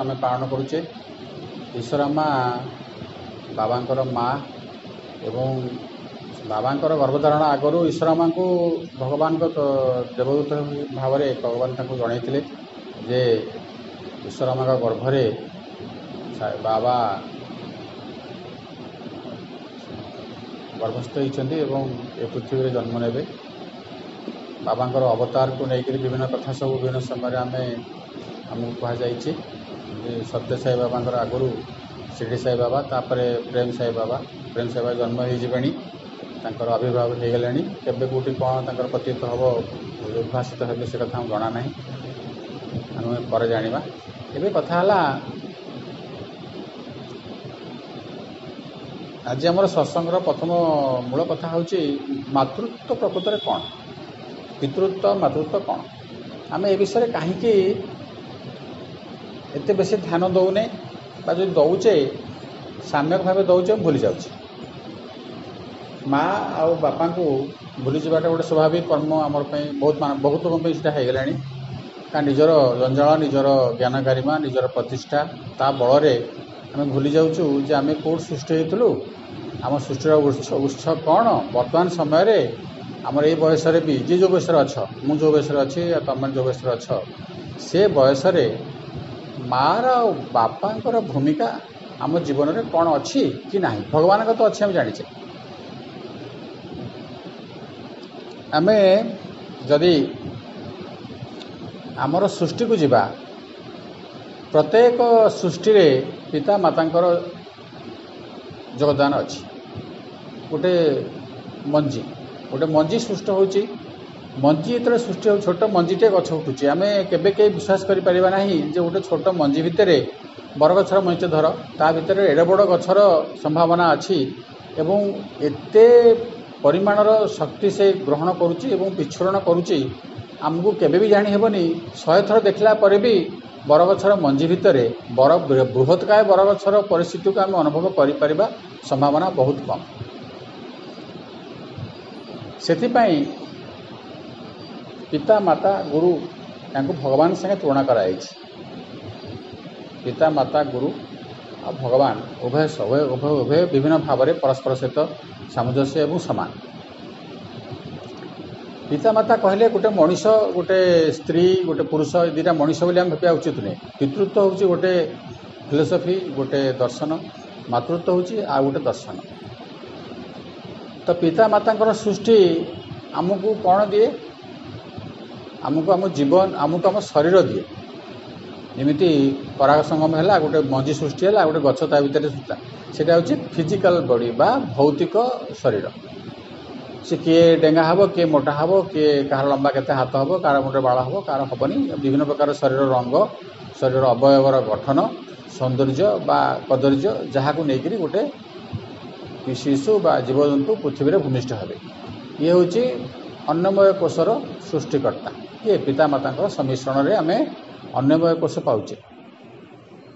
ଆମେ ପାଳନ କରୁଛେ। ଈଶ୍ୱର ମା ବାବାଙ୍କର ମା ଏବଂ ବାବାଙ୍କର ଗର୍ଭଧାରଣ ଆଗରୁ ଈଶ୍ୱର ମାଙ୍କୁ ଭଗବାନଙ୍କ ଦେବଦୂତ ଭାବରେ ଭଗବାନ ତାଙ୍କୁ ଜଣାଇଥିଲେ ଯେ ଈଶ୍ୱର ମାଙ୍କ ଗର୍ଭରେ ବାବା ଗର୍ଭସ୍ଥ ହୋଇଛନ୍ତି ଏବଂ ଏ ପୃଥିବୀରେ ଜନ୍ମ ନେବେ। ବାବାଙ୍କର ଅବତାରକୁ ନେଇକରି ବିଭିନ୍ନ କଥା ସବୁ ବିଭିନ୍ନ ସମୟରେ ଆମେ ଆମକୁ କୁହାଯାଇଛି। ସତ୍ୟ ସାଇ ବାବାଙ୍କର ଆଗରୁ ଶିରିଡ଼ି ସାଇ ବାବା ତାପରେ ପ୍ରେମ ସାଇ ବାବା। ପ୍ରେମ ସାଇ ବାବା ଜନ୍ମ ହେଇଯିବେଣି ତାଙ୍କର ଆବିର୍ଭାବ ହେଇଗଲେଣି। କେବେ କେଉଁଠି କ'ଣ ତାଙ୍କର ପତିତ ହେବ ଉଦ୍ଭାସିତ ହେବେ ସେ କଥା ଆମକୁ ଜଣା ନାହିଁ। ଆମେ ପରେ ଜାଣିବା। ଏବେ କଥା ହେଲା ଆଜି ଆମର ସତ୍ସଙ୍ଗର ପ୍ରଥମ ମୂଳ କଥା ହେଉଛି ମାତୃତ୍ୱ ପ୍ରକୃତରେ କ'ଣ? ପିତୃତ୍ୱ ମାତୃତ୍ୱ କ'ଣ? ଆମେ ଏ ବିଷୟରେ କାହିଁକି ଏତେ ବେଶୀ ଧ୍ୟାନ ଦେଉନେ ବା ଯଦି ଦେଉଛେ ସାମ୍ୟକ ଭାବେ ଦେଉଛେ ଭୁଲି ଯାଉଛେ ମା ଆଉ ବାପାଙ୍କୁ ଭୁଲିଯିବାଟା ଗୋଟେ ସ୍ୱାଭାବିକ କର୍ମ ଆମର ପାଇଁ ବହୁତ ବହୁତ ଲୋକଙ୍କ ପାଇଁ ସେଇଟା ହେଇଗଲାଣି। କାରଣ ନିଜର ଜଞ୍ଜାଳ ନିଜର ଜ୍ଞାନ ଗାରିମା ନିଜର ପ୍ରତିଷ୍ଠା ତା ବଳରେ ଆମେ ଭୁଲି ଯାଉଛୁ ଯେ ଆମେ କେଉଁଠି ସୃଷ୍ଟି ହେଇଥିଲୁ? ଆମ ସୃଷ୍ଟିର ଉତ୍ସ ଉତ୍ସ କ'ଣ? ବର୍ତ୍ତମାନ ସମୟରେ ଆମର ଏଇ ବୟସରେ ବି ଯିଏ ଯେଉଁ ବୟସରେ ଅଛ ମୁଁ ଯେଉଁ ବୟସରେ ଅଛି ତୁମେ ଯେଉଁ ବୟସରେ ଅଛ ସେ ବୟସରେ ମାଆର ଆଉ ବାପାଙ୍କର ଭୂମିକା ଆମ ଜୀବନରେ କ'ଣ ଅଛି କି ନାହିଁ? ଭଗବାନଙ୍କ ତ ଅଛି ଆମେ ଜାଣିଛେ। ଆମେ ଯଦି ଆମର ସୃଷ୍ଟିକୁ ଯିବା ପ୍ରତ୍ୟେକ ସୃଷ୍ଟିରେ ପିତା ମାତାଙ୍କର ଯୋଗଦାନ ଅଛି। ଗୋଟେ ମଞ୍ଜି ଗୋଟେ ମଞ୍ଜି ସୃଷ୍ଟି ହେଉଛି ମଞ୍ଜି ଯେତେବେଳେ ସୃଷ୍ଟି ହେଉଛି ଛୋଟ ମଞ୍ଜିଟେ ଗଛ ଉଠୁଛି। ଆମେ କେବେ କେହି ବିଶ୍ୱାସ କରିପାରିବା ନାହିଁ ଯେ ଗୋଟେ ଛୋଟ ମଞ୍ଜି ଭିତରେ ବରଗଛର ମଞ୍ଜିଟେ ଧର ତା ଭିତରେ ଏଡ଼େ ବଡ଼ ଗଛର ସମ୍ଭାବନା ଅଛି ଏବଂ ଏତେ ପରିମାଣର ଶକ୍ତି ସେ ଗ୍ରହଣ କରୁଛି ଏବଂ ବିଚ୍ଛୁରଣ କରୁଛି ଆମକୁ କେବେ ବି ଜାଣି ହେବନି। ଶହେ ଥର ଦେଖିଲା ପରେ ବି ବରଗଛର ମଞ୍ଜି ଭିତରେ ବର ବୃହତ୍କାୟ ବରଗଛର ପରିସ୍ଥିତିକୁ ଆମେ ଅନୁଭବ କରିପାରିବା ସମ୍ଭାବନା ବହୁତ କମ୍। ସେଥିପାଇଁ ପିତା ମାତା ଗୁରୁ ତାଙ୍କୁ ଭଗବାନ ସାଙ୍ଗେ ତୁଳନା କରାଯାଇଛି ପିତା ମାତା ଗୁରୁ ଆଉ ଭଗବାନ ଉଭୟ ଉଭୟ ଉଭୟ ଉଭୟ ବିଭିନ୍ନ ଭାବରେ ପରସ୍ପର ସହିତ ସାମଞ୍ଜସ୍ୟ ଏବଂ ସମାନ ପିତାମାତା କହିଲେ ଗୋଟେ ମଣିଷ ଗୋଟେ ସ୍ତ୍ରୀ ଗୋଟେ ପୁରୁଷ ଏ ଦୁଇଟା ମଣିଷ ବୋଲି ଆମେ ଭାବିବା ଉଚିତ ନୁହେଁ ପିତୃତ୍ୱ ହେଉଛି ଗୋଟେ ଫିଲୋସଫି ଗୋଟେ ଦର୍ଶନ ମାତୃତ୍ୱ ହେଉଛି ଆଉ ଗୋଟେ ଦର୍ଶନ ତ ପିତାମାତାଙ୍କର ସୃଷ୍ଟି ଆମକୁ କ'ଣ ଦିଏ ଆମକୁ ଆମ ଜୀବନ ଆମକୁ ଆମ ଶରୀର ଦିଏ। ଯେମିତି ପରାଗ ସଙ୍ଗମ ହେଲା ଗୋଟେ ମଞ୍ଜି ସୃଷ୍ଟି ହେଲା ଗୋଟେ ଗଛ ତା ଭିତରେ ସେଇଟା ହେଉଛି ଫିଜିକାଲ ବଡି ବା ଭୌତିକ ଶରୀର। ସେ କିଏ ଡେଙ୍ଗା ହେବ କିଏ ମୋଟା ହେବ କିଏ କାହାର ଲମ୍ବା କେତେ ହାତ ହେବ କାହାର ମୁଣ୍ଡ ବାଳ ହେବ କାହାର ହେବନି। ବିଭିନ୍ନ ପ୍ରକାର ଶରୀର ରଙ୍ଗ ଶରୀର ଅବୟବର ଗଠନ ସୌନ୍ଦର୍ଯ୍ୟ ବା କଦର୍ଯ୍ୟ ଯାହାକୁ ନେଇକରି ଗୋଟେ ଶିଶୁ ବା ଜୀବଜନ୍ତୁ ପୃଥିବୀରେ ଭୂମିଷ୍ଠ ହେବେ। ଇଏ ହେଉଛି ଅନ୍ନମୟ କୋଷର ସୃଷ୍ଟିକର୍ତ୍ତା। ଇଏ ପିତାମାତାଙ୍କର ସମ୍ମିଶ୍ରଣରେ ଆମେ ଅନ୍ନମୟ କୋଷ ପାଉଛେ।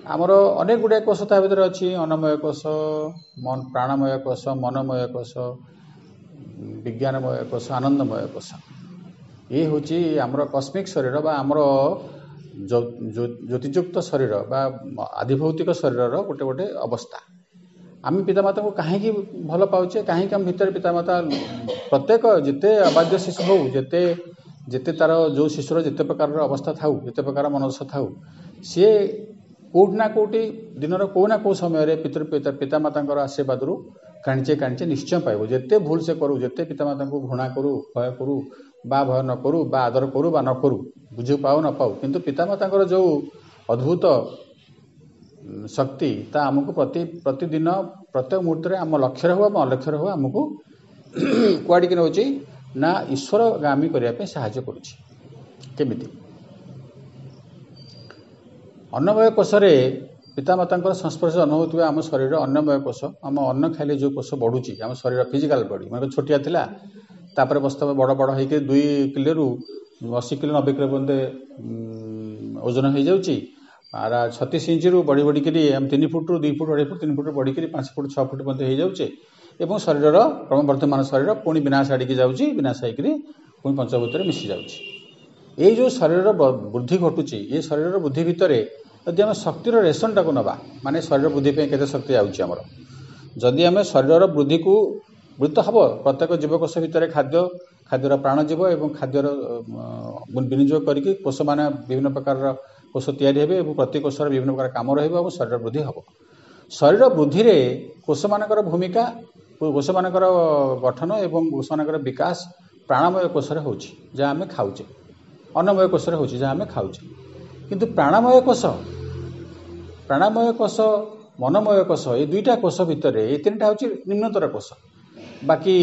ଆମର ଅନେକ ଗୁଡ଼ିଏ କୋଷ ତା ଭିତରେ ଅଛି। ଅନ୍ନମୟ କୋଷ ପ୍ରାଣମୟ କୋଷ ମନମୟ କୋଷ ବିଜ୍ଞାନମୟ କୋଷ ଆନନ୍ଦମୟ କୋଷ। ଇଏ ହେଉଛି ଆମର କସ୍ମିକ ଶରୀର ବା ଆମର ଜ୍ୟୋତିଯୁକ୍ତ ଶରୀର ବା ଆଦିଭୌତିକ ଶରୀରର ଗୋଟେ ଗୋଟେ ଅବସ୍ଥା। ଆମେ ପିତାମାତାଙ୍କୁ କାହିଁକି ଭଲ ପାଉଛେ? କାହିଁକି ଆମ ଭିତରେ ପିତାମାତା ପ୍ରତ୍ୟେକ ଯେତେ ଅବାଧ୍ୟ ଶିଶୁ ହେଉ ଯେତେ ଯେତେ ତାର ଯେଉଁ ଶିଶୁର ଯେତେ ପ୍ରକାରର ଅବସ୍ଥା ଥାଉ ଯେତେ ପ୍ରକାର ମନୋଦଶା ଥାଉ ସିଏ କେଉଁଠି ନା କେଉଁଠି ଦିନର କେଉଁ ନା କେଉଁ ସମୟରେ ପିତୃ ପିତାମାତାଙ୍କର ଆଶୀର୍ବାଦରୁ କାଣିଚେ କାଣିଚେ ନିଶ୍ଚୟ ପାଇବ ଯେତେ ଭୁଲ ସେ କରୁ ଯେତେ ପିତାମାତାଙ୍କୁ ଘୃଣା କରୁ ଭୟ କରୁ ବା ଭୟ ନ କରୁ ବା ଆଦର କରୁ ବା ନ କରୁ ବୁଝି ପାଉ ନ ପାଉ କିନ୍ତୁ ପିତାମାତାଙ୍କର ଯେଉଁ ଅଦ୍ଭୁତ ଶକ୍ତି ତା ଆମକୁ ପ୍ରତି ପ୍ରତିଦିନ ପ୍ରତ୍ୟେକ ମୁହୂର୍ତ୍ତରେ ଆମ ଲକ୍ଷ୍ୟରେ ହେଉ ଆମ ଅଲକ୍ଷ୍ୟରେ ହେଉ ଆମକୁ କୁଆଡ଼ିକି ନେଉଛି ନା ଈଶ୍ୱରଗାମୀ କରିବା ପାଇଁ ସାହାଯ୍ୟ କରୁଛି। କେମିତି? ଅନ୍ନମୟ କୋଷରେ ପିତାମାତାଙ୍କର ସଂସ୍ପର୍ଶ ଅନୁଭବ ଥିବା ଆମ ଶରୀର ଅନ୍ନମୟ କୋଷ ଆମ ଅନ୍ନ ଖାଇଲେ ଯେଉଁ କୋଷ ବଢ଼ୁଛି ଆମ ଶରୀର ଫିଜିକାଲ ବଡି ମାନେ ଛୋଟିଆ ଥିଲା ତାପରେ ବସ୍ତବ ବଡ଼ ବଡ଼ ହେଇକି ଦୁଇ କିଲୋରୁ ଅଶୀ କିଲୋ ନବେ କିଲୋ ପର୍ଯ୍ୟନ୍ତ ଓଜନ ହେଇଯାଉଛି। আর ଛତିଶ ଇଞ୍ଚରୁ ବଢ଼ି ବଢ଼ିକିରି ଆମେ ତିନି ଫୁଟରୁ ଦୁଇ ଫୁଟ ଅଢ଼େଇ ଫୁଟ ତିନି ଫୁଟ ବଢ଼ିକିରି ପାଞ୍ଚ ଫୁଟ ଛଅ ଫୁଟ ପର୍ଯ୍ୟନ୍ତ ହେଇଯାଉଛେ। ଏବଂ ଶରୀରର କ୍ରମବର୍ଦ୍ଧମାନ ଶରୀର ପୁଣି ବିନାଶ ଆଡ଼ିକି ଯାଉଛି ବିନାଶ ହେଇକିରି ପୁଣି ପଞ୍ଚଭୂତରେ ମିଶି ଯାଉଛି। ଏଇ ଯେଉଁ ଶରୀରର ବୃଦ୍ଧି ଘଟୁଛି ଏ ଶରୀରର ବୃଦ୍ଧି ଭିତରେ ଯଦି ଆମେ ଶକ୍ତିର ରେସନଟାକୁ ନେବା ମାନେ ଶରୀର ବୃଦ୍ଧି ପାଇଁ କେତେ ଶକ୍ତି ଯାଉଛି ଆମର? ଯଦି ଆମେ ଶରୀରର ବୃଦ୍ଧିକୁ ବୃଦ୍ଧି ତ ହେବ ପ୍ରତ୍ୟେକ ଜୀବକୋଷ ଭିତରେ ଖାଦ୍ୟ ଖାଦ୍ୟର ପ୍ରାଣ ଯିବ ଏବଂ ଖାଦ୍ୟର ବିନିଯୋଗ କରିକି କୋଷମାନେ ବିଭିନ୍ନ ପ୍ରକାରର କୋଷ ତିଆରି ହେବେ ଏବଂ ପ୍ରତି କୋଷର ବିଭିନ୍ନ ପ୍ରକାର କାମ ରହିବ ଏବଂ ଶରୀର ବୃଦ୍ଧି ହେବ। ଶରୀର ବୃଦ୍ଧିରେ କୋଷମାନଙ୍କର ଭୂମିକା କୋଷମାନଙ୍କର ଗଠନ ଏବଂ କୋଷମାନଙ୍କର ବିକାଶ ପ୍ରାଣମୟ କୋଷରେ ହେଉଛି ଯାହା ଆମେ ଖାଉଛେ। ଅନ୍ନମୟ କୋଷରେ ହେଉଛି ଯାହା ଆମେ ଖାଉଛେ। କିନ୍ତୁ ପ୍ରାଣମୟ କୋଷ ପ୍ରାଣମୟ କୋଷ ମନମୟ କୋଷ ଏ ଦୁଇଟା କୋଷ ଭିତରେ ଏ ତିନିଟା ହେଉଛି ନିମ୍ନତର କୋଷ। ବାକି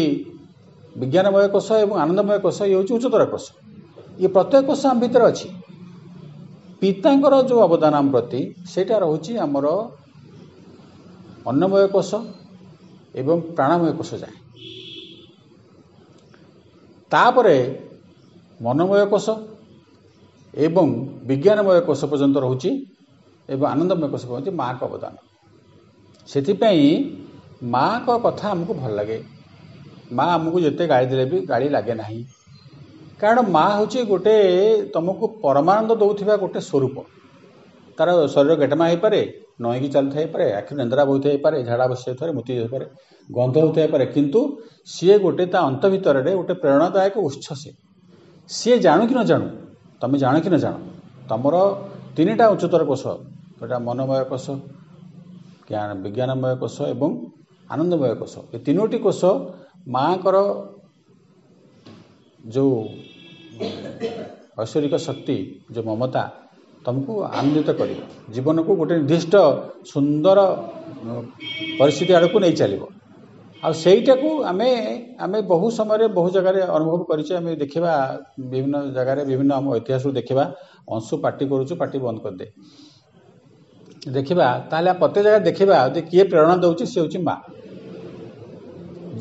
ବିଜ୍ଞାନମୟ କୋଷ ଏବଂ ଆନନ୍ଦମୟ କୋଷ ଇଏ ହେଉଛି ଉଚ୍ଚତର କୋଷ। ଇଏ ପ୍ରତ୍ୟେକ କୋଷ ଆମ ଭିତରେ ଅଛି। ପିତାଙ୍କର ଯେଉଁ ଅବଦାନ ଆମ ପ୍ରତି ସେଇଟା ରହୁଛି ଆମର ଅନ୍ନମୟ କୋଷ ଏବଂ ପ୍ରାଣମୟ କୋଷ ଯାଏ ତାପରେ ମନୋମୟ କୋଷ ଏବଂ ବିଜ୍ଞାନମୟ କୋଷ ପର୍ଯ୍ୟନ୍ତ ରହୁଛି ଏବଂ ଆନନ୍ଦମୟ କୋଷ ପର୍ଯ୍ୟନ୍ତ ମାଆଙ୍କ ଅବଦାନ। ସେଥିପାଇଁ ମାଆଙ୍କ କଥା ଆମକୁ ଭଲ ଲାଗେ। ମା ଆମକୁ ଯେତେ ଗାଳି ଦେଲେ ବି ଗାଳି ଲାଗେ ନାହିଁ। କାରଣ ମା ହେଉଛି ଗୋଟେ ତୁମକୁ ପରମାନନ୍ଦ ଦେଉଥିବା ଗୋଟେ ସ୍ୱରୂପ। ତାର ଶରୀର ଗେଟମା ହେଇପାରେ ନଈକି ଚାଲୁଥାଇପାରେ ଆଖି ନେନ୍ଦ୍ରା ବୋହିଥାଇପାରେ ଝାଡ଼ା ବସିଯାଇଥାଏ ମୁତି ଯାଇପାରେ ଗନ୍ଧ ହେଉଥାଇପାରେ କିନ୍ତୁ ସିଏ ଗୋଟେ ତା ଅନ୍ତ ଭିତରେ ଗୋଟେ ପ୍ରେରଣାଦାୟକ ଉତ୍ସ ସିଏ ସିଏ ଜାଣୁ କି ନ ଜାଣୁ ତମେ ଜାଣ କି ନ ଜାଣ ତମର ତିନିଟା ଉଚ୍ଚତର କୋଷ ଯେଉଁଟା ମନୋମୟ କୋଷ ଜ୍ଞାନ ବିଜ୍ଞାନମୟ କୋଷ ଏବଂ ଆନନ୍ଦମୟ କୋଷ। ଏ ତିନୋଟି କୋଷ ମାଙ୍କର ଯେଉଁ ଐଶ୍ୱରିକ ଶକ୍ତି ଯେଉଁ ମମତା ତୁମକୁ ଆନନ୍ଦିତ କରିବ। ଜୀବନକୁ ଗୋଟେ ନିର୍ଦ୍ଦିଷ୍ଟ ସୁନ୍ଦର ପରିସ୍ଥିତି ଆଡ଼କୁ ନେଇ ଚାଲିବ। ଆଉ ସେଇଟାକୁ ଆମେ ଆମେ ବହୁ ସମୟରେ ବହୁ ଜାଗାରେ ଅନୁଭବ କରିଛେ। ଆମେ ଦେଖିବା ବିଭିନ୍ନ ଜାଗାରେ ବିଭିନ୍ନ ଆମ ଇତିହାସରୁ ଦେଖିବା। ଅଂଶୁ ପାଟି କରୁଛୁ ପାଟି ବନ୍ଦ କରିଦେ। ଦେଖିବା ତାହେଲେ ପ୍ରତ୍ୟେକ ଜାଗାରେ ଦେଖିବା ଯଦି କିଏ ପ୍ରେରଣା ଦେଉଛି ସେ ହେଉଛି ମା।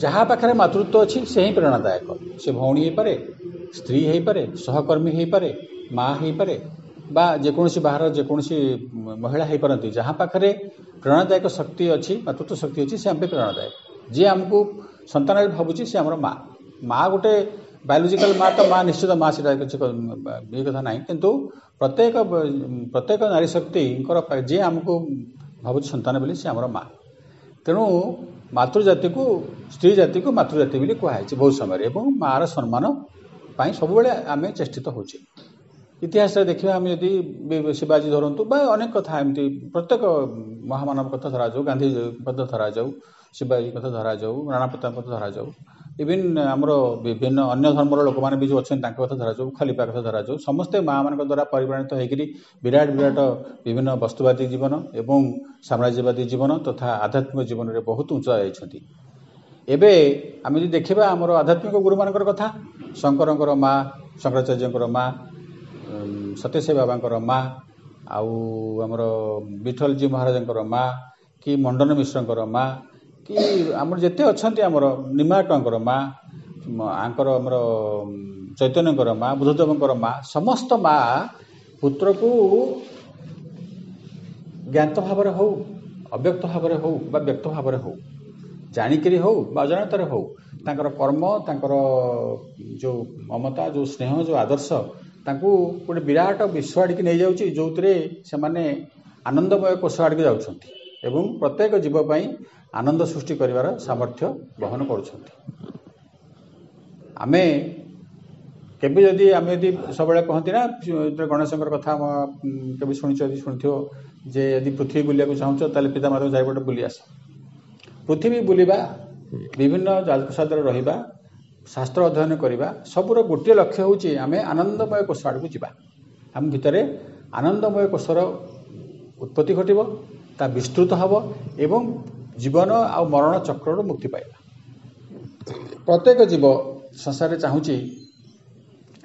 ଯାହା ପାଖରେ ମାତୃତ୍ୱ ଅଛି ସେ ହିଁ ପ୍ରେରଣାଦାୟକ। ସେ ଭଉଣୀ ହେଇପାରେ ସ୍ତ୍ରୀ ହେଇପାରେ ସହକର୍ମୀ ହେଇପାରେ ମା ହେଇପାରେ ବା ଯେକୌଣସି ବାହାର ଯେକୌଣସି ମହିଳା ହେଇପାରନ୍ତି ଯାହା ପାଖରେ ପ୍ରେରଣାଦାୟକ ଶକ୍ତି ଅଛି ମାତୃତ୍ୱ ଶକ୍ତି ଅଛି ସେ ଆମ ପାଇଁ ପ୍ରେରଣାଦାୟକ। ଯିଏ ଆମକୁ ସନ୍ତାନରେ ଭାବୁଛି ସେ ଆମର ମା। ମା ଗୋଟେ ବାୟୋଲୋଜିକାଲ ମା ତ ମା ନିଶ୍ଚିତ ମା ସେଟା କିଛି ଇଏ କଥା ନାହିଁ। କିନ୍ତୁ ପ୍ରତ୍ୟେକ ପ୍ରତ୍ୟେକ ନାରୀ ଶକ୍ତିଙ୍କର ଯିଏ ଆମକୁ ଭାବୁଛି ସନ୍ତାନ ବୋଲି ସେ ଆମର ମା। ତେଣୁ ମାତୃଜାତିକୁ ସ୍ତ୍ରୀ ଜାତିକୁ ମାତୃଜାତି ବୋଲି କୁହାଯାଇଛି ବହୁତ ସମୟରେ। ଏବଂ ମାଆର ସମ୍ମାନ ପାଇଁ ସବୁବେଳେ ଆମେ ଚେଷ୍ଟିତ ହେଉଛେ। ଇତିହାସରେ ଦେଖିବା ଆମେ ଯଦି ଶିବାଜୀ ଧରନ୍ତୁ ବା ଅନେକ କଥା ଏମିତି ପ୍ରତ୍ୟେକ ମହାମାନବ କଥା ଧରାଯାଉ ଗାନ୍ଧୀ କଥା ଧରାଯାଉ ଶିବାଜୀ କଥା ଧରାଯାଉ ରାଣା ପ୍ରତାପ କଥା ଧରାଯାଉ ଇଭିନ୍ ଆମର ବିଭିନ୍ନ ଅନ୍ୟ ଧର୍ମର ଲୋକମାନେ ବି ଯେଉଁ ଅଛନ୍ତି ତାଙ୍କ କଥା ଧରାଯାଉ ଖଲିପା କଥା ଧରାଯାଉ ସମସ୍ତେ ମାଆମାନଙ୍କ ଦ୍ୱାରା ପରିମାଣିତ ହୋଇକରି ବିରାଟ ବିରାଟ ବିଭିନ୍ନ ବସ୍ତୁବାଦୀ ଜୀବନ ଏବଂ ସାମ୍ରାଜ୍ୟବାଦୀ ଜୀବନ ତଥା ଆଧ୍ୟାତ୍ମିକ ଜୀବନରେ ବହୁତ ଉଞ୍ଚା ଯାଇଛନ୍ତି। ଏବେ ଆମେ ଯଦି ଦେଖିବା ଆମର ଆଧ୍ୟାତ୍ମିକ ଗୁରୁମାନଙ୍କର କଥା ଶଙ୍କରଙ୍କର ମା ଶଙ୍କରାଚାର୍ଯ୍ୟଙ୍କର ମା ସତ୍ୟସାଇ ବାବାଙ୍କର ମା ଆଉ ଆମର ବିଠଲଜୀ ମହାରାଜଙ୍କର ମା କି ମଣ୍ଡନ ମିଶ୍ରଙ୍କର ମା କି ଆମର ଯେତେ ଅଛନ୍ତି ଆମର ନିମାକଙ୍କର ମା ଆଙ୍କର ଆମର ଚୈତନ୍ୟଙ୍କର ମା ବୁଦ୍ଧଦେବଙ୍କର ମା ସମସ୍ତ ମା ପୁତ୍ରକୁ ଜ୍ଞାତ ଭାବରେ ହଉ ଅବ୍ୟକ୍ତ ଭାବରେ ହଉ ବା ବ୍ୟକ୍ତ ଭାବରେ ହଉ ଜାଣିକିରି ହଉ ବା ଅଜାଣତରେ ହଉ ତାଙ୍କର କର୍ମ ତାଙ୍କର ଯେଉଁ ମମତା ଯେଉଁ ସ୍ନେହ ଯେଉଁ ଆଦର୍ଶ ତାଙ୍କୁ ଗୋଟେ ବିରାଟ ବିଶ୍ୱ ଆଡ଼ିକି ନେଇଯାଉଛି ଯେଉଁଥିରେ ସେମାନେ ଆନନ୍ଦମୟ କୋଷ ଆଡ଼ିକି ଯାଉଛନ୍ତି ଏବଂ ପ୍ରତ୍ୟେକ ଜୀବ ପାଇଁ ଆନନ୍ଦ ସୃଷ୍ଟି କରିବାର ସାମର୍ଥ୍ୟ ବହନ କରୁଛନ୍ତି। ଆମେ କେବେ ଯଦି ଆମେ ଯଦି ସବୁବେଳେ କହନ୍ତି ନା ଗଣେଶଙ୍କର କଥା କେବେ ଶୁଣିଛ ଯଦି ଶୁଣିଥିବ ଯେ ଯଦି ପୃଥିବୀ ବୁଲିବାକୁ ଚାହୁଁଛ ତାହେଲେ ପିତାମାତାଙ୍କୁ ଚାରିପଟେ ବୁଲି ଆସ। ପୃଥିବୀ ବୁଲିବା ବିଭିନ୍ନ ରାଜପ୍ରସାଦରେ ରହିବା ଶାସ୍ତ୍ର ଅଧ୍ୟୟନ କରିବା ସବୁର ଗୋଟିଏ ଲକ୍ଷ୍ୟ ହେଉଛି ଆମେ ଆନନ୍ଦମୟ କୋଷ ଆଡ଼କୁ ଯିବା। ଆମ ଭିତରେ ଆନନ୍ଦମୟ କୋଷର ଉତ୍ପତ୍ତି ଘଟିବ ତା ବିସ୍ତୃତ ହେବ ଏବଂ ଜୀବନ ଆଉ ମରଣ ଚକ୍ରରୁ ମୁକ୍ତି ପାଇବା। ପ୍ରତ୍ୟେକ ଜୀବ ସଂସାରରେ ଚାହୁଁଛି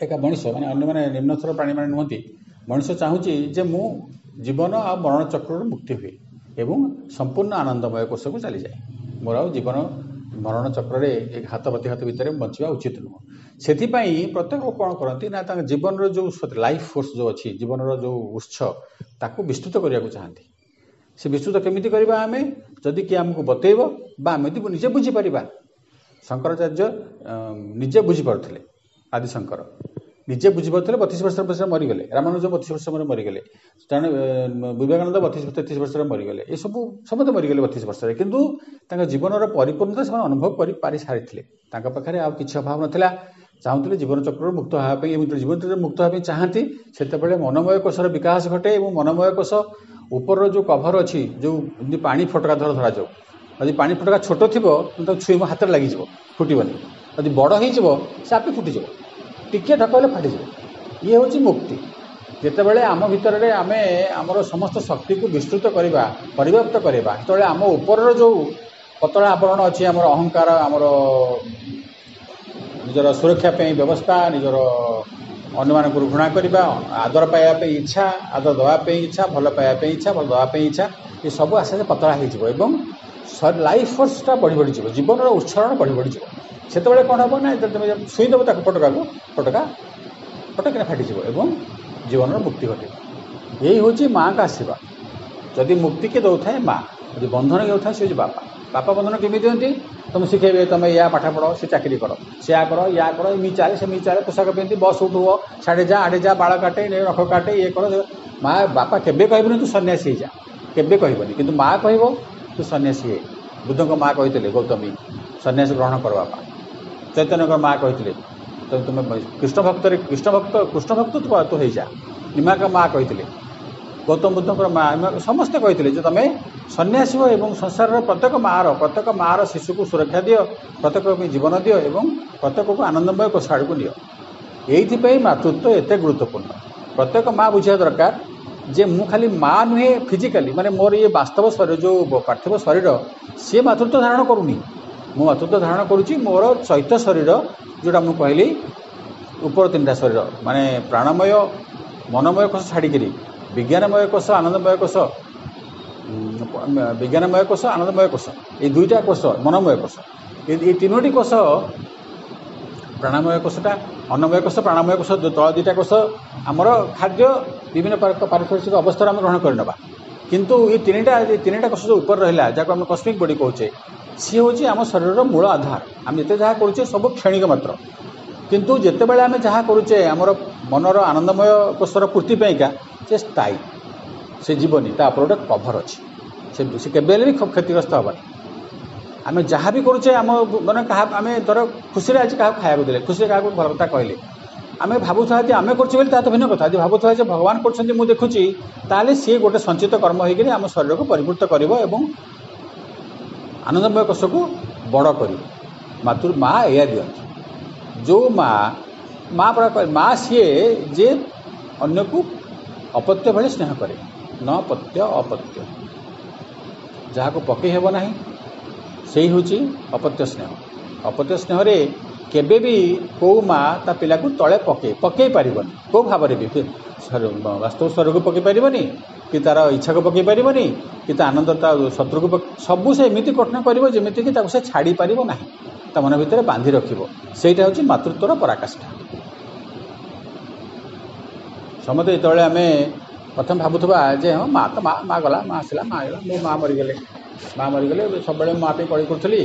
ଏକା ମଣିଷ ମାନେ ଅନ୍ୟମାନେ ନିମ୍ନଥର ପ୍ରାଣୀମାନେ ନୁହନ୍ତି ମଣିଷ ଚାହୁଁଛି ଯେ ମୁଁ ଜୀବନ ଆଉ ମରଣ ଚକ୍ରରୁ ମୁକ୍ତି ହୁଏ ଏବଂ ସମ୍ପୂର୍ଣ୍ଣ ଆନନ୍ଦମୟ କୋଷକୁ ଚାଲିଯାଏ। ମୋର ଆଉ ଜୀବନ ମରଣ ଚକ୍ରରେ ଏ ଘାତ ପ୍ରତିଘାତ ଭିତରେ ବଞ୍ଚିବା ଉଚିତ ନୁହଁ। ସେଥିପାଇଁ ପ୍ରତ୍ୟେକ କ'ଣ କରନ୍ତି ନା ତାଙ୍କ ଜୀବନର ଯେଉଁ ଲାଇଫ୍ ଫୋର୍ସ ଯେଉଁ ଅଛି ଜୀବନର ଯେଉଁ ଉତ୍ସ ତାକୁ ବିସ୍ତୃତ କରିବାକୁ ଚାହାନ୍ତି। ସେ ବିସ୍ତୃତ କେମିତି କରିବା ଆମେ? ଯଦି କିଏ ଆମକୁ ବତେଇବ ବା ଆମେ ଯଦି ନିଜେ ବୁଝିପାରିବା। ଶଙ୍କରାଚାର୍ଯ୍ୟ ନିଜେ ବୁଝିପାରୁଥିଲେ ଆଦିଶଙ୍କର। ନିଜେ ବୁଝିପାରୁଥିଲେ ବତିଶ ବର୍ଷ ବୟସରେ ମରିଗଲେ। ରାମାନୁଜ ବତିଶ ବର୍ଷ ସମୟରେ ମରିଗଲେ ତେଣୁ ଏ, ବିବେକାନନ୍ଦ ବତିଶ ତେତିଶ ବର୍ଷରେ ମରିଗଲେ ଏସବୁ ସମସ୍ତେ ମରିଗଲେ ବତିଶ ବର୍ଷରେ। କିନ୍ତୁ ତାଙ୍କ ଜୀବନର ପରିପୂର୍ଣ୍ଣତା ସେମାନେ ଅନୁଭବ କରିପାରି ସାରିଥିଲେ। ତାଙ୍କ ପାଖରେ ଆଉ କିଛି ଅଭାବ ନଥିଲା। ଚାହୁଁଥିଲେ ଜୀବନ ଚକ୍ରରୁ ମୁକ୍ତ ହେବା ପାଇଁ ଏବଂ ଜୀବନ ଚକ୍ରରୁ ମୁକ୍ତ ହେବା ପାଇଁ ଚାହାନ୍ତି। ସେତେବେଳେ ମନୋମୟ କୋଷର ବିକାଶ ଘଟେ ଏବଂ ମନୋମୟ କୋଷ ଉପରର ଯେଉଁ କଭର ଅଛି ଯେଉଁ ଯେମିତି ପାଣି ଫଟକା ଧର ଧରାଯାଉ। ଯଦି ପାଣି ଫଟକା ଛୋଟ ଥିବ ତାକୁ ଛୁଇଁ ମୋ ହାତରେ ଲାଗିଯିବ ଫୁଟିବନି। ଯଦି ବଡ଼ ହେଇଯିବ ସେ ଆପେ ଫୁଟିଯିବ। ଟିକିଏ ଢକ ହେଲେ ଫାଟିଯିବ। ଇଏ ହେଉଛି ମୁକ୍ତି। ଯେତେବେଳେ ଆମ ଭିତରେ ଆମେ ଆମର ସମସ୍ତ ଶକ୍ତିକୁ ବିସ୍ତୃତ କରିବା ପରିବ୍ୟାପ୍ତ କରିବା ସେତେବେଳେ ଆମ ଉପରର ଯେଉଁ ପତଳା ଆବରଣ ଅଛି ଆମର ଅହଙ୍କାର ଆମର ନିଜର ସୁରକ୍ଷା ପାଇଁ ବ୍ୟବସ୍ଥା ନିଜର ଅନ୍ୟମାନଙ୍କୁ ଘୃଣା କରିବା ଆଦର ପାଇବା ପାଇଁ ଇଚ୍ଛା ଆଦର ଦେବା ପାଇଁ ଇଚ୍ଛା ଭଲ ପାଇବା ପାଇଁ ଇଚ୍ଛା ଭଲ ଦେବା ପାଇଁ ଇଚ୍ଛା ଏସବୁ ଆସ୍ତେ ଆସ୍ତେ ପତଳା ହେଇଯିବ ଏବଂ ଲାଇଫ୍ ଫୋର୍ସଟା ବଢ଼ି ବଢ଼ିଯିବ ଜୀବନର ଉଚ୍ଚାରଣ ବଢ଼ି ବଢ଼ିଯିବ। ସେତେବେଳେ କ'ଣ ହେବ ନା ଯେତେବେଳେ ତୁମେ ଛୁଇଁଦେବ ତାକୁ ଫଟକାକୁ ଫଟକା ଫଟକିନା ଫାଟିଯିବ ଏବଂ ଜୀବନର ମୁକ୍ତି ଘଟିବ। ଏଇ ହେଉଛି ମାଆଙ୍କ ଆଶୀର୍ବାଦ। ଯଦି ମୁକ୍ତି କିଏ ଦେଉଥାଏ ମା ଯଦି ବନ୍ଧନ କିଏ ଦେଉଥାଏ ସେ ହେଉଛି ବାପା। ବାପା ବନ୍ଧନ କେମିତି ଦିଅନ୍ତି? ତୁମେ ଶିଖେଇବେ ତୁମେ ୟା ପାଠ ପଢ଼ ସେ ଚାକିରି କର। ସେୟା କର ୟା କର ଏମିତି ଚାଲେ ସେମିତି ଚାଲେ ପୋଷାକ ପିନ୍ଧି ବସ୍ ଉଠୁବ ସାଡ଼େ ଯା ଆଡ଼େ ଯା ବାଳ କାଟେ ନେ ନଖ କାଟେ ଇଏ କର ସେ- ମା ବାପା କେବେ କହିବନି ତୁ ସନ୍ନ୍ୟାସୀ ହେଇଯା। କେବେ କହିବନି। କିନ୍ତୁ ମା କହିବ ତୁ ସନ୍ନ୍ୟାସୀ ହେ। ବୁଦ୍ଧଙ୍କ ମା କହିଥିଲେ ଗୌତମୀ ସନ୍ନ୍ୟାସ ଗ୍ରହଣ କର ବାପା। ଚୈତନ୍ୟଙ୍କ ମା କହିଥିଲେ ତୁମେ କୃଷ୍ଣ ଭକ୍ତରେ କୃଷ୍ଣ ଭକ୍ତ କୃଷ୍ଣ ଭକ୍ତ ତୁ ହେଇଯା। ନିମାଙ୍କ ମା କହିଥିଲେ ଗୌତମ ବୁଦ୍ଧଙ୍କର ମା ସମସ୍ତେ କହିଥିଲେ ଯେ ତମେ ସନ୍ନ୍ୟାସୀ ହୁଅ ଏବଂ ସଂସାରର ପ୍ରତ୍ୟେକ ମାଆର ପ୍ରତ୍ୟେକ ମାଆର ଶିଶୁକୁ ସୁରକ୍ଷା ଦିଅ ପ୍ରତ୍ୟେକ ପାଇଁ ଜୀବନ ଦିଅ ଏବଂ ପ୍ରତ୍ୟେକକୁ ଆନନ୍ଦମୟ କୋଷ ଆଡ଼କୁ ନିଅ। ଏଇଥିପାଇଁ ମାତୃତ୍ୱ ଏତେ ଗୁରୁତ୍ୱପୂର୍ଣ୍ଣ। ପ୍ରତ୍ୟେକ ମା ବୁଝିବା ଦରକାର ଯେ ମୁଁ ଖାଲି ମା ନୁହେଁ ଫିଜିକାଲି ମାନେ ମୋର ଇଏ ବାସ୍ତବ ଶରୀର ଯେଉଁ ପାର୍ଥିବ ଶରୀର ସିଏ ମାତୃତ୍ୱ ଧାରଣ କରୁନି। ମୁଁ ମାତୃତ୍ୱ ଧାରଣ କରୁଛି ମୋର ଚୈତ୍ୟ ଶରୀର ଯେଉଁଟା ମୁଁ କହିଲି ଉପର ତିନିଟା ଶରୀର ମାନେ ପ୍ରାଣମୟ ମନୋମୟ କୋଷ ଛାଡ଼ିକିରି ବିଜ୍ଞାନମୟ କୋଷ ଆନନ୍ଦମୟ କୋଷ ବିଜ୍ଞାନମୟ କୋଷ ଆନନ୍ଦମୟ କୋଷ ଏଇ ଦୁଇଟା କୋଷ ମନୋମୟ କୋଷ ଏଇ ତିନୋଟି କୋଷ ପ୍ରାଣମୟ କୋଷଟା ଅନ୍ନମୟ କୋଷ ପ୍ରାଣମୟ କୋଷ ତଳ ଦୁଇଟା କୋଷ ଆମର ଖାଦ୍ୟ ବିଭିନ୍ନ ପାର- ପାରିପାର୍ଶ୍ୱିକ ଅବସ୍ଥାରେ ଆମେ ଗ୍ରହଣ କରିନେବା। କିନ୍ତୁ ଏଇ ତିନିଟା ତିନିଟା କୋଷ ଯେଉଁ ଉପରେ ରହିଲା ଯାହାକୁ ଆମେ କସ୍ମିକ ବଡି କହୁଛେ ସିଏ ହେଉଛି ଆମ ଶରୀରର ମୂଳ ଆଧାର। ଆମେ ଯେତେ ଯାହା କରୁଛେ ସବୁ କ୍ଷଣିକ ମାତ୍ର। କିନ୍ତୁ ଯେତେବେଳେ ଆମେ ଯାହା କରୁଛେ ଆମର ମନର ଆନନ୍ଦମୟ କୋଷର ପୂର୍ତ୍ତି ପାଇଁକା ସେ ସ୍ଥାୟୀ। ସେ ଯିବନି ତା ଉପରେ ଗୋଟେ କଭର ଅଛି। ସେ ସେ କେବେ ହେଲେ ବି କ୍ଷ- କ୍ଷତିଗ୍ରସ୍ତ ହେବନି। ଆମେ ଯାହା ବି କରୁଛେ ଆମ ମାନେ କାହା ଆମେ ଧର ଖୁସିରେ ଆଜି କାହାକୁ ଖାଇବାକୁ ଦେଲେ ଖୁସିରେ କାହାକୁ ଭଲ କଥା କହିଲେ। ଆମେ ଭାବୁଥିବା ଯେ ଆମେ କରୁଛୁ ବୋଲି ତା ତ ଭିନ୍ନ କଥା। ଯଦି ଭାବୁଥିବା ଯେ ଭଗବାନ କରୁଛନ୍ତି ମୁଁ ଦେଖୁଛି ତାହେଲେ ସିଏ ଗୋଟେ ସଞ୍ଚିତ କର୍ମ ହେଇକିରି ଆମ ଶରୀରକୁ ପରିବୃତ କରିବ ଏବଂ ଆନନ୍ଦମୟ କୋଷକୁ ବଡ଼ କରିବ ମାତୃ ମା ଏଇଆ ଦିଅନ୍ତି। ଯେଉଁ ମା ମା ପରା କହେ ମା ସିଏ ଯେ ଅନ୍ୟକୁ ଅପତ୍ୟ ଭଳି ସ୍ନେହ କରେ। ନ ପତ୍ୟ ଅପତ୍ୟ। ଯାହାକୁ ପକେଇ ହେବ ନାହିଁ ସେଇ ହେଉଛି ଅପତ୍ୟ ସ୍ନେହ। ଅପତ୍ୟ ସ୍ନେହରେ କେବେ ବି କେଉଁ ମା ତା ପିଲାକୁ ତଳେ ପକେଇ ପକେଇ ପାରିବନି। କେଉଁ ଭାବରେ ବି ଫି- ଶରୀର- ବାସ୍ତବ ସ୍ୱରକୁ ପକେଇ ପାରିବନି। କି ତାର ଇଚ୍ଛାକୁ ପକେଇ ପାରିବନି କି ତା ଆନନ୍ଦ ତା ଶତ୍ରୁକୁ ପକେ- ସବୁ ସେ ଏମିତି କଠିନ କରିବ ଯେମିତିକି ତାକୁ ସେ ଛାଡ଼ି ପାରିବ ନାହିଁ। ତା ମନ ଭିତରେ ବାନ୍ଧି ରଖିବ। ସେଇଟା ହେଉଛି ମାତୃତ୍ୱର ପରାକାଷ୍ଠା। ସମସ୍ତେ ଯେତେବେଳେ ଆମେ ପ୍ରଥମେ ଭାବୁଥିବା ଯେ ହଁ ମା ତ ମା ମା ଗଲା ମା ଆସିଲା ମା ଗଲା ମୋ ମା ମରିଗଲେ। ମା ମରିଗଲେ ସବୁବେଳେ ମୁଁ ମା ପାଇଁ କଳି କରୁଥିଲି।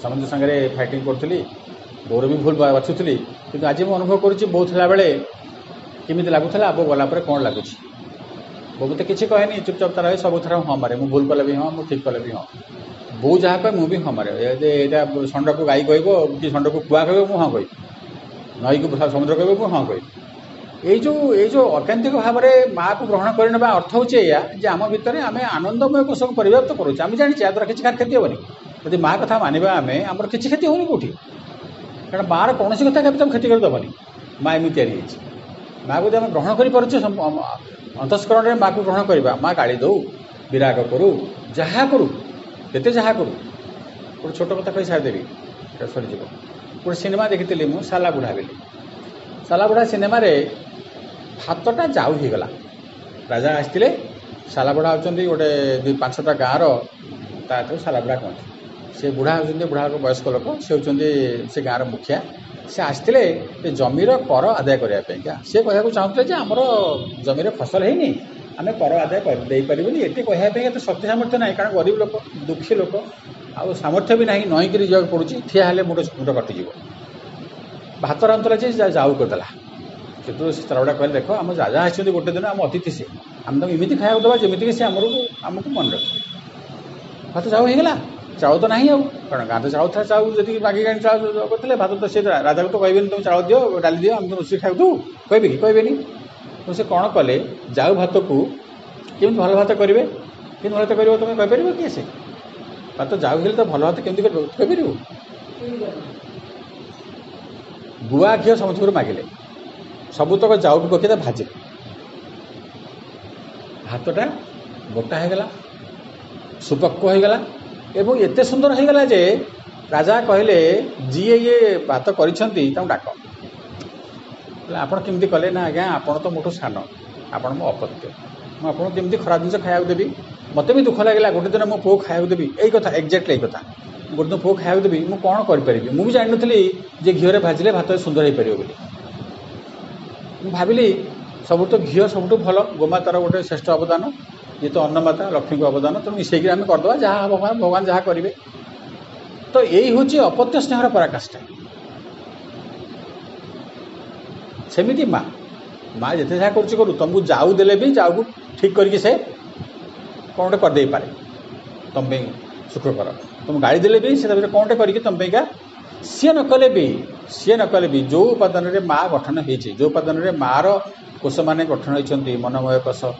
ସମସ୍ତଙ୍କ ସାଙ୍ଗରେ ଫାଇଟିଂ କରୁଥିଲି। ବୋଉର ବି ଭୁଲ ବାଛୁଥିଲି। କିନ୍ତୁ ଆଜି ମୁଁ ଅନୁଭବ କରୁଛି ବୋଉ ଥିଲାବେଳେ କେମିତି ଲାଗୁଥିଲା ବୋଉ ଗଲା ପରେ କ'ଣ ଲାଗୁଛି? ବୋଉ ମୋତେ କିଛି କହେନି ଚୁପଚାପ ତାର ରହେ ସବୁଥର ହଁ ମାରେ ମୁଁ ଭୁଲ କଲେ ବି ହଁ ମୁଁ ଠିକ୍ କଲେ ବି ହଁ ବୋଉ ଯାହା କହେ ମୁଁ ବି ହଁ ମାରେ ଏ ଯେ ଏଇଟା ଷଣ୍ଢକୁ ଗାଈ କହିବ କି ଷଣ୍ଢକୁ କୁଆ କହିବ ମୁଁ ହଁ କହିବି ନଈକୁ ସମୁଦ୍ର କହିବ ମୁଁ ହଁ କହିବି ଏଇ ଯେଉଁ ଏଇ ଯେଉଁ ଅକାନ୍ତିକ ଭାବରେ ମାଆକୁ ଗ୍ରହଣ କରିନେବା ଅର୍ଥ ହେଉଛି ଏଇଆ ଯେ ଆମ ଭିତରେ ଆମେ ଆନନ୍ଦମୟ କୋଷକୁ ପରିବ୍ୟାପ୍ତ କରୁଛେ ଆମେ ଜାଣିଛେ ଏହା ଦ୍ୱାରା କିଛି କ୍ଷତି ହେବନି ଯଦି ମା କଥା ମାନିବା ଆମେ ଆମର କିଛି କ୍ଷତି ହେଉନି କେଉଁଠି କାରଣ ମାଆର କୌଣସି କଥା କେବେ ତମେ କ୍ଷତି କରିଦେବନି ମା ଏମିତି ତିଆରି ହେଇଛି ମାଆକୁ ଯଦି ଆମେ ଗ୍ରହଣ କରିପାରୁଛେ ସମ- ଅମ- ଅନ୍ତଃସ୍କରଣରେ ମାଆକୁ ଗ୍ରହଣ କରିବା ମା ଗାଳି ଦେଉ ବିରାଗ କରୁ ଯାହା କରୁ ଯେତେ ଯାହା କରୁ ଗୋଟେ ଛୋଟ କଥା କହି ସାରିଦେବି ଏଇଟା ସରିଯିବ। ଗୋଟେ ସିନେମା ଦେଖିଥିଲି ମୁଁ ସାଲା ବୁଢ଼ା ବୋଲି। ସାଲା ବୁଢ଼ା ସିନେମାରେ ଭାତଟା ଯାଉ ହେଇଗଲା। ରାଜା ଆସିଥିଲେ ସାଲାବୁଢ଼ା ହେଉଛନ୍ତି ଗୋଟେ ଦୁଇ ପାଞ୍ଚଟା ଗାଁର ତା ତାକୁ ସାଲାବୁଢ଼ା କହନ୍ତି। ସେ ବୁଢ଼ା ହେଉଛନ୍ତି ବୁଢ଼ାଙ୍କ ବୟସ୍କ ଲୋକ ସେ ହେଉଛନ୍ତି ସେ ଗାଁର ମୁଖିଆ। ସେ ଆସିଥିଲେ ଏ ଜମିର କର ଆଦାୟ କରିବା ପାଇଁକା ସେ କହିବାକୁ ଚାହୁଁଥିଲେ ଯେ ଆମର ଜମିରେ ଫସଲ ହେଇନି ଆମେ କର ଆଦାୟ କରି- ଦେଇପାରିବୁନି। ଏଠି କହିବା ପାଇଁ ଏତେ ଶକ୍ତି ସାମର୍ଥ୍ୟ ନାହିଁ କାରଣ ଗରିବ ଲୋକ ଦୁଃଖୀ ଲୋକ ଆଉ ସାମର୍ଥ୍ୟ ବି ନାହିଁ ନଈକିରି ଯିବାକୁ ପଡ଼ୁଛି ଠିଆ ହେଲେ ମୁଣ୍ଡ ମୁଣ୍ଡ କଟିଯିବ। ଭାତ ରାନ୍ଧୁଥିଲା ଯେ ଯା- ଯାଉ କରିଦେଲା। କିନ୍ତୁ ସେ ଚାଉଳଟା କହିଲେ ଦେଖ ଆମ ରାଜା ଆସିଛନ୍ତି ଗୋଟେ ଦିନ ଆମ ଅତିଥି ସେ ଆମେ ତାଙ୍କୁ ଏମିତି ଖାଇବାକୁ ଦେବା ଯେମିତିକି ସେ ଆମକୁ ଆମକୁ ମନେ ରଖିବେ। ଭାତ ଚାଉ ହେଇଗଲା। ଚାଉଳ ତ ନାହିଁ ଆଉ କାରଣ ଗାଁରେ ଚାଉଳ ଥିଲା ଚାଉଳ ଯଦି ମାଗିକି ଆଣି ଚାଉଳ କରିଥିଲେ ଭାତ ତ ସେ ରାଜାକୁ ତ କହିବେନି ତୁମେ ଚାଉଳ ଦିଅ ଡାଲି ଦିଅ ଆମେ ତ ରୋଷେଇ ଖାଇବୁ କହିବେ କି କହିବେନି ତ ସେ କ'ଣ କଲେ ଯାଉ ଭାତକୁ କେମିତି ଭଲ ଭାତ କରିବେ? କେମିତି ଭଲ ଭାତ କରିବ ତୁମେ କହିପାରିବ କି ସେ? ଭାତ ଯାଉ ହେଲେ ତ ଭଲ ଭାତ କେମିତି କରିବ? କହିପାରିବୁ? ଗୁଆ ଘିଅ ସମସ୍ତଙ୍କର ମାଗିଲେ। ସବୁତକ ଯାଉକୁ ପକେଇ ତା ଭାଜିଲେ। ଭାତଟା ଗୋଟା ହେଇଗଲା ସୁପକ୍ୱ ହେଇଗଲା ଏବଂ ଏତେ ସୁନ୍ଦର ହେଇଗଲା ଯେ ରାଜା କହିଲେ ଯିଏ ଇଏ ଭାତ କରିଛନ୍ତି ତାଙ୍କୁ ଡାକ। କହିଲେ, ଆପଣ କେମିତି କଲେ? ନା ଆଜ୍ଞା ଆପଣ ତ ମୋଠୁ ସାନ ଆପଣ ମୋ ଅପତ୍ୟ ମୁଁ ଆପଣଙ୍କୁ କେମିତି ଖରାପ ଜିନିଷ ଖାଇବାକୁ ଦେବି ମୋତେ ବି ଦୁଃଖ ଲାଗିଲା ଗୋଟେ ଦିନ ମୋ ପୁଅ ଖାଇବାକୁ ଦେବି ଏଇ କଥା ଏକ୍ଜାକ୍ଟଲି ଏଇ କଥା। ଗୋଟେ ଦିନ ପୁଅ ଖାଇବାକୁ ଦେବି ମୁଁ କ'ଣ କରିପାରିବି? ମୁଁ ବି ଜାଣିନଥିଲି ଯେ ଘିଅରେ ଭାଜିଲେ ଭାତ ସୁନ୍ଦର ହେଇପାରିବ ବୋଲି। ମୁଁ ଭାବିଲି ସବୁଠୁ ତ ଘିଅ ସବୁଠୁ ଭଲ ଗୋମାତାର ଗୋଟେ ଶ୍ରେଷ୍ଠ ଅବଦାନ ଇଏ ତ ଅନ୍ନମାତା ଲକ୍ଷ୍ମୀଙ୍କ ଅବଦାନ ତେଣୁ ମିଶେଇକି ଆମେ କରିଦେବା ଯାହା ହେବ ଭଗବାନ ଭଗବାନ ଯାହା କରିବେ ତ ଏଇ ହେଉଛି ଅପତ୍ୟ ସ୍ନେହର ପରାକାଷ୍ଠା ସେମିତି ମା ମା ଯେତେ ଯାହା କରୁଛି କରୁ ତୁମକୁ ଯାଉ ଦେଲେ ବି ଯାଉକୁ ଠିକ୍ କରିକି ସେ କ'ଣ ଗୋଟେ କରିଦେଇପାରେ ତୁମ ପାଇଁ ସୁଖ କର ତୁମ ଗାଳି ଦେଲେ ବି ସେ ତାପରେ କ'ଣଟେ କରିକି ତୁମ ପାଇଁକା ସିଏ ନ କଲେ ବି ସିଏ ନ କଲେ ବି ଯେଉଁ ଉପାଦାନରେ ମା ଗଠନ ହେଇଛି ଯେଉଁ ଉପାଦାନରେ ମାର କୋଷମାନେ ଗଠନ ହେଇଛନ୍ତି ମନମୟ କୋଷ ଅ,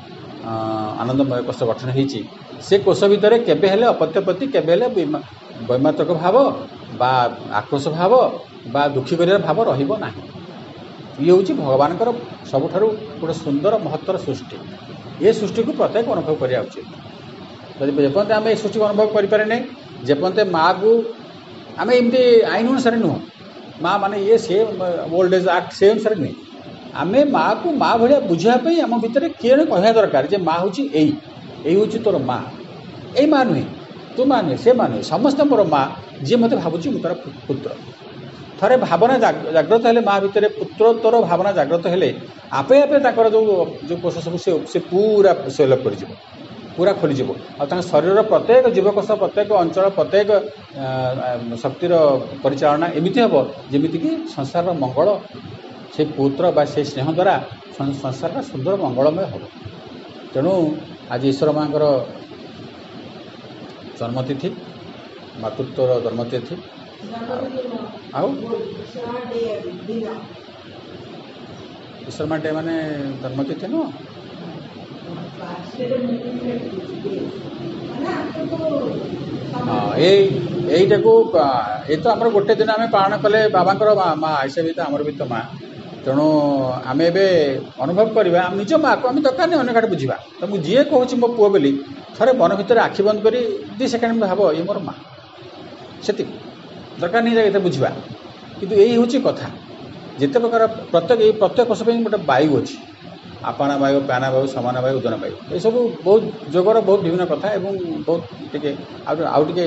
ଆନନ୍ଦମୟ କୋଷ ଗଠନ ହେଇଛି। ସେ କୋଷ ଭିତରେ କେବେ ହେଲେ ଅପତ୍ୟ ପ୍ରତି କେବେ ହେଲେ ବୈମା- ବୈମାତ୍ରକ ଭାବ ବା ଆକ୍ରୋଶ ଭାବ ବା ଦୁଃଖୀ କରିବାର ଭାବ ରହିବ ନାହିଁ। ଇଏ ହେଉଛି ଭଗବାନଙ୍କର ସବୁଠାରୁ ଗୋଟେ ସୁନ୍ଦର ମହତ୍ତର ସୃଷ୍ଟି। ଏ ସୃଷ୍ଟିକୁ ପ୍ରତ୍ୟେକ ଅନୁଭବ କରିବା ଉଚିତ। ଯଦି ଯେପର୍ଯ୍ୟନ୍ତ ଆମେ ଏ ସୃଷ୍ଟିକୁ ଅନୁଭବ କରିପାରେ ନାହିଁ ଯେପର୍ଯ୍ୟନ୍ତ ମାଆକୁ ଆମେ ଏମିତି ଆଇନ ଅନୁସାରେ ନୁହଁ। ମା ମାନେ ଇଏ ସେ ଓଲ୍ଡ ଏଜ୍ ଆକ୍ଟ ସେ ଅନୁସାରେ ନୁହେଁ। ଆମେ ମାଆକୁ ମା ଭଳିଆ ବୁଝିବା ପାଇଁ ଆମ ଭିତରେ କିଏ କହିବା ଦରକାର ଯେ ମା ହେଉଛି ଏଇ ଏଇ ହେଉଛି ତୋର ମା। ଏଇ ମା ନୁହେଁ ତୁ ମା ନୁହେଁ ସେ ମା ନୁହେଁ ସମସ୍ତେ ମୋର ମା ଯିଏ ମୋତେ ଭାବୁଛି ମୁଁ ତାର ପୁତ୍ର। ଥରେ ଭାବନା ଜାଗ- ଜାଗ୍ରତ ହେଲେ ମା ଭିତରେ ପୁତ୍ରୋତ୍ତର ଭାବନା ଜାଗ୍ରତ ହେଲେ ଆପେ ଆପେ ତାଙ୍କର ଯେଉଁ ଯେଉଁ କୋଷ ସବୁ ସେ ସେ ପୁରା ସେଲପ କରିଯିବ ପୁରା ଖୋଲିଯିବ। ଆଉ ତାଙ୍କ ଶରୀରର ପ୍ରତ୍ୟେକ ଜୀବକୋଷ ପ୍ରତ୍ୟେକ ଅଞ୍ଚଳ ପ୍ରତ୍ୟେକ ଶକ୍ତିର ପରିଚାଳନା ଏମିତି ହେବ ଯେମିତିକି ସଂସାରର ମଙ୍ଗଳ ସେ ପୁତ୍ର ବା ସେଇ ସ୍ନେହ ଦ୍ୱାରା ସଂ- ସଂସାରଟା ସୁନ୍ଦର ମଙ୍ଗଳମୟ ହେବ। ତେଣୁ ଆଜି ଈଶ୍ୱର ମାଙ୍କର ଜନ୍ମତିଥି ମାତୃତ୍ୱର ଜନ୍ମତିଥି ଆଉ ଈଶ୍ୱର ମା ଡେ ମାନେ ଜନ୍ମତିଥି ନୁହଁ? ହଁ ଏଇ ଏଇଟାକୁ ଆ, ଏଇ ତ ଆମର ଗୋଟେ ଦିନ ଆମେ ପାଳନ କଲେ ବାବାଙ୍କର ମା ମା ଆଇସା ବି ତ ଆମର ବି ତ ମା। ତେଣୁ ଆମେ ଏବେ ଅନୁଭବ କରିବା ଆମ ନିଜ ମାଆକୁ ଆମେ ଦରକାର ନାହିଁ ଅନ୍ୟ କାଟେ ବୁଝିବା। ତ ମୁଁ ଯିଏ କହୁଛି ମୋ ପୁଅ ବୋଲି ଥରେ ମନ ଭିତରେ ଆଖି ବନ୍ଦ କରି ଦୁଇ ସେକେଣ୍ଡ ଭାବ ଇଏ ମୋର ମା। ସେତିକି। ଦରକାର ନାହିଁ ଏତେ ବୁଝିବା। କିନ୍ତୁ ଏଇ ହେଉଛି କଥା। ଯେତେ ପ୍ରକାର ପ୍ରତ୍ୟେକ ଏଇ ପ୍ରତ୍ୟେକ କୋଷ ପାଇଁ ଗୋଟେ ବାୟୁ ଅଛି। ଆପାନା ବାୟୁ ପ୍ୟାନା ବାୟୁ ସମାନ ବାୟୁ ଉଦନ ବାୟୁ ଏସବୁ ବହୁତ ଯୋଗର ବହୁତ ବିଭିନ୍ନ କଥା ଏବଂ ବହୁତ ଟିକେ ଆଉ ଆଉ ଟିକେ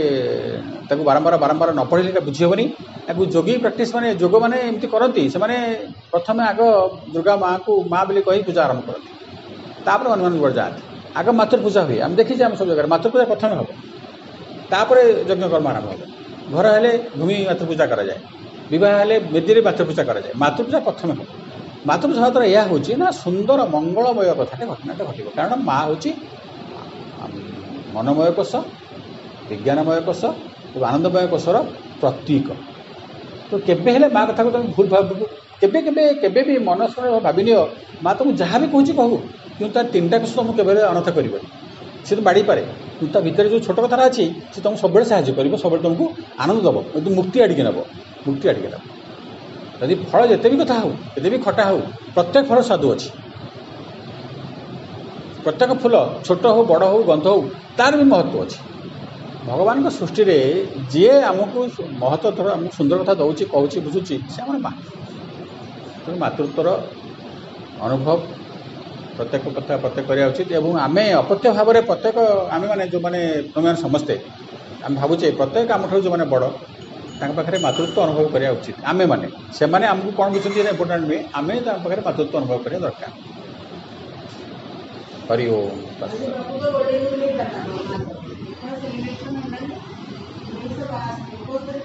ତାକୁ ବାରମ୍ବାର ବାରମ୍ବାର ନ ପଢ଼ିଲେ ଏଇଟା ବୁଝି ହେବନି ତାକୁ ଯୋଗୀ ପ୍ରାକ୍ଟିସ୍ ମାନେ ଯୋଗ ମାନେ ଏମିତି କରନ୍ତି। ସେମାନେ ପ୍ରଥମେ ଆଗ ଦୁର୍ଗା ମାଆକୁ ମା ବୋଲି କହି ପୂଜା ଆରମ୍ଭ କରନ୍ତି। ତାପରେ ଅନ୍ୟମାନଙ୍କୁ କୁଆଡ଼େ ଯାଆନ୍ତି। ଆଗ ମାତୃପୂଜା ହୁଏ। ଆମେ ଦେଖିଛେ ଆମେ ସବୁ ଜାଗାରେ ମାତୃପୂଜା ପ୍ରଥମେ ହେବ। ତାପରେ ଯଜ୍ଞକର୍ମ ଆରମ୍ଭ ହେବ। ଘର ହେଲେ ଭୂମି ମାତୃପୂଜା କରାଯାଏ। ବିବାହ ହେଲେ ବେଦୀରେ ମାତୃପୂଜା କରାଯାଏ। ମାତୃପୂଜା ପ୍ରଥମେ ହେବ। ଦ୍ୱାରା ଏହା ହେଉଛି ନା ସୁନ୍ଦର ମଙ୍ଗଳମୟ କଥାଟେ ଘଟଣାଟେ ଘଟିବ। କାରଣ ମା ହେଉଛି ମନମୟ କୋଷ ବିଜ୍ଞାନମୟ କୋଷ ଏବଂ ଆନନ୍ଦମୟ କୋଷର ପ୍ରତୀକ। ତ କେବେ ହେଲେ ମା କଥାକୁ ତୁମେ ଭୁଲ ଭାବିବୁ କେବେ କେବେ କେବେ ବି ମନସ୍କର ଭାବିନିଅ ମା ତୁମକୁ ଯାହା ବି କହୁଛି କହୁ କିନ୍ତୁ ତାର ତିନିଟା କୋଷ ତୁମକୁ କେବେ ହେଲେ ଅନର୍ଥ କରିବନି। ସେ ତ ବାଡ଼େଇ ପାରେ କିନ୍ତୁ ତା ଭିତରେ ଯେଉଁ ଛୋଟ କଥାଟା ଅଛି ସେ ତୁମକୁ ସବୁବେଳେ ସାହାଯ୍ୟ କରିବ ସବୁବେଳେ ତୁମକୁ ଆନନ୍ଦ ଦେବ ମୁକ୍ତି ଆଡ଼ିକି ନେବ ମୁକ୍ତି ଆଡ଼ିକି ନେବ। ଯଦି ଫଳ ଯେତେ ବି କଥା ହେଉ ଯେତେ ବି ଖଟା ହେଉ ପ୍ରତ୍ୟେକ ଫଳ ସ୍ୱାଦୁ ଅଛି। ପ୍ରତ୍ୟେକ ଫୁଲ ଛୋଟ ହେଉ ବଡ଼ ହେଉ ଗନ୍ଧ ହେଉ ତାର ବି ମହତ୍ତ୍ୱ ଅଛି। ଭଗବାନଙ୍କ ସୃଷ୍ଟିରେ ଯିଏ ଆମକୁ ମହତ୍ତ୍ୱ ଧର ଆମକୁ ସୁନ୍ଦର କଥା ଦେଉଛି କହୁଛି ବୁଝୁଛି ସେ ଆମର ମା। ତେଣୁ ମାତୃତ୍ୱର ଅନୁଭବ ପ୍ରତ୍ୟେକ କଥା ପ୍ରତ୍ୟେକ କରିବା ଉଚିତ ଏବଂ ଆମେ ଅପତ୍ୟ ଭାବରେ ପ୍ରତ୍ୟେକ ଆମେମାନେ ଯେଉଁମାନେ ତୁମେମାନେ ସମସ୍ତେ ଆମେ ଭାବୁଛେ ପ୍ରତ୍ୟେକ ଆମଠାରୁ ଯେଉଁମାନେ ବଡ଼ ତାଙ୍କ ପାଖରେ ମାତୃତ୍ୱ ଅନୁଭବ କରିବା ଉଚିତ ଆମେମାନେ ସେମାନେ ଆମକୁ କ'ଣ ବୁଝୁଛନ୍ତି ଏଇଟା ଇମ୍ପୋର୍ଟାଣ୍ଟ ନୁହେଁ ଆମେ ତାଙ୍କ ପାଖରେ ମାତୃତ୍ୱ ଅନୁଭବ କରିବା ଦରକାର ହରି ଓମ୍ ବାପୁଙ୍କ ବଡେ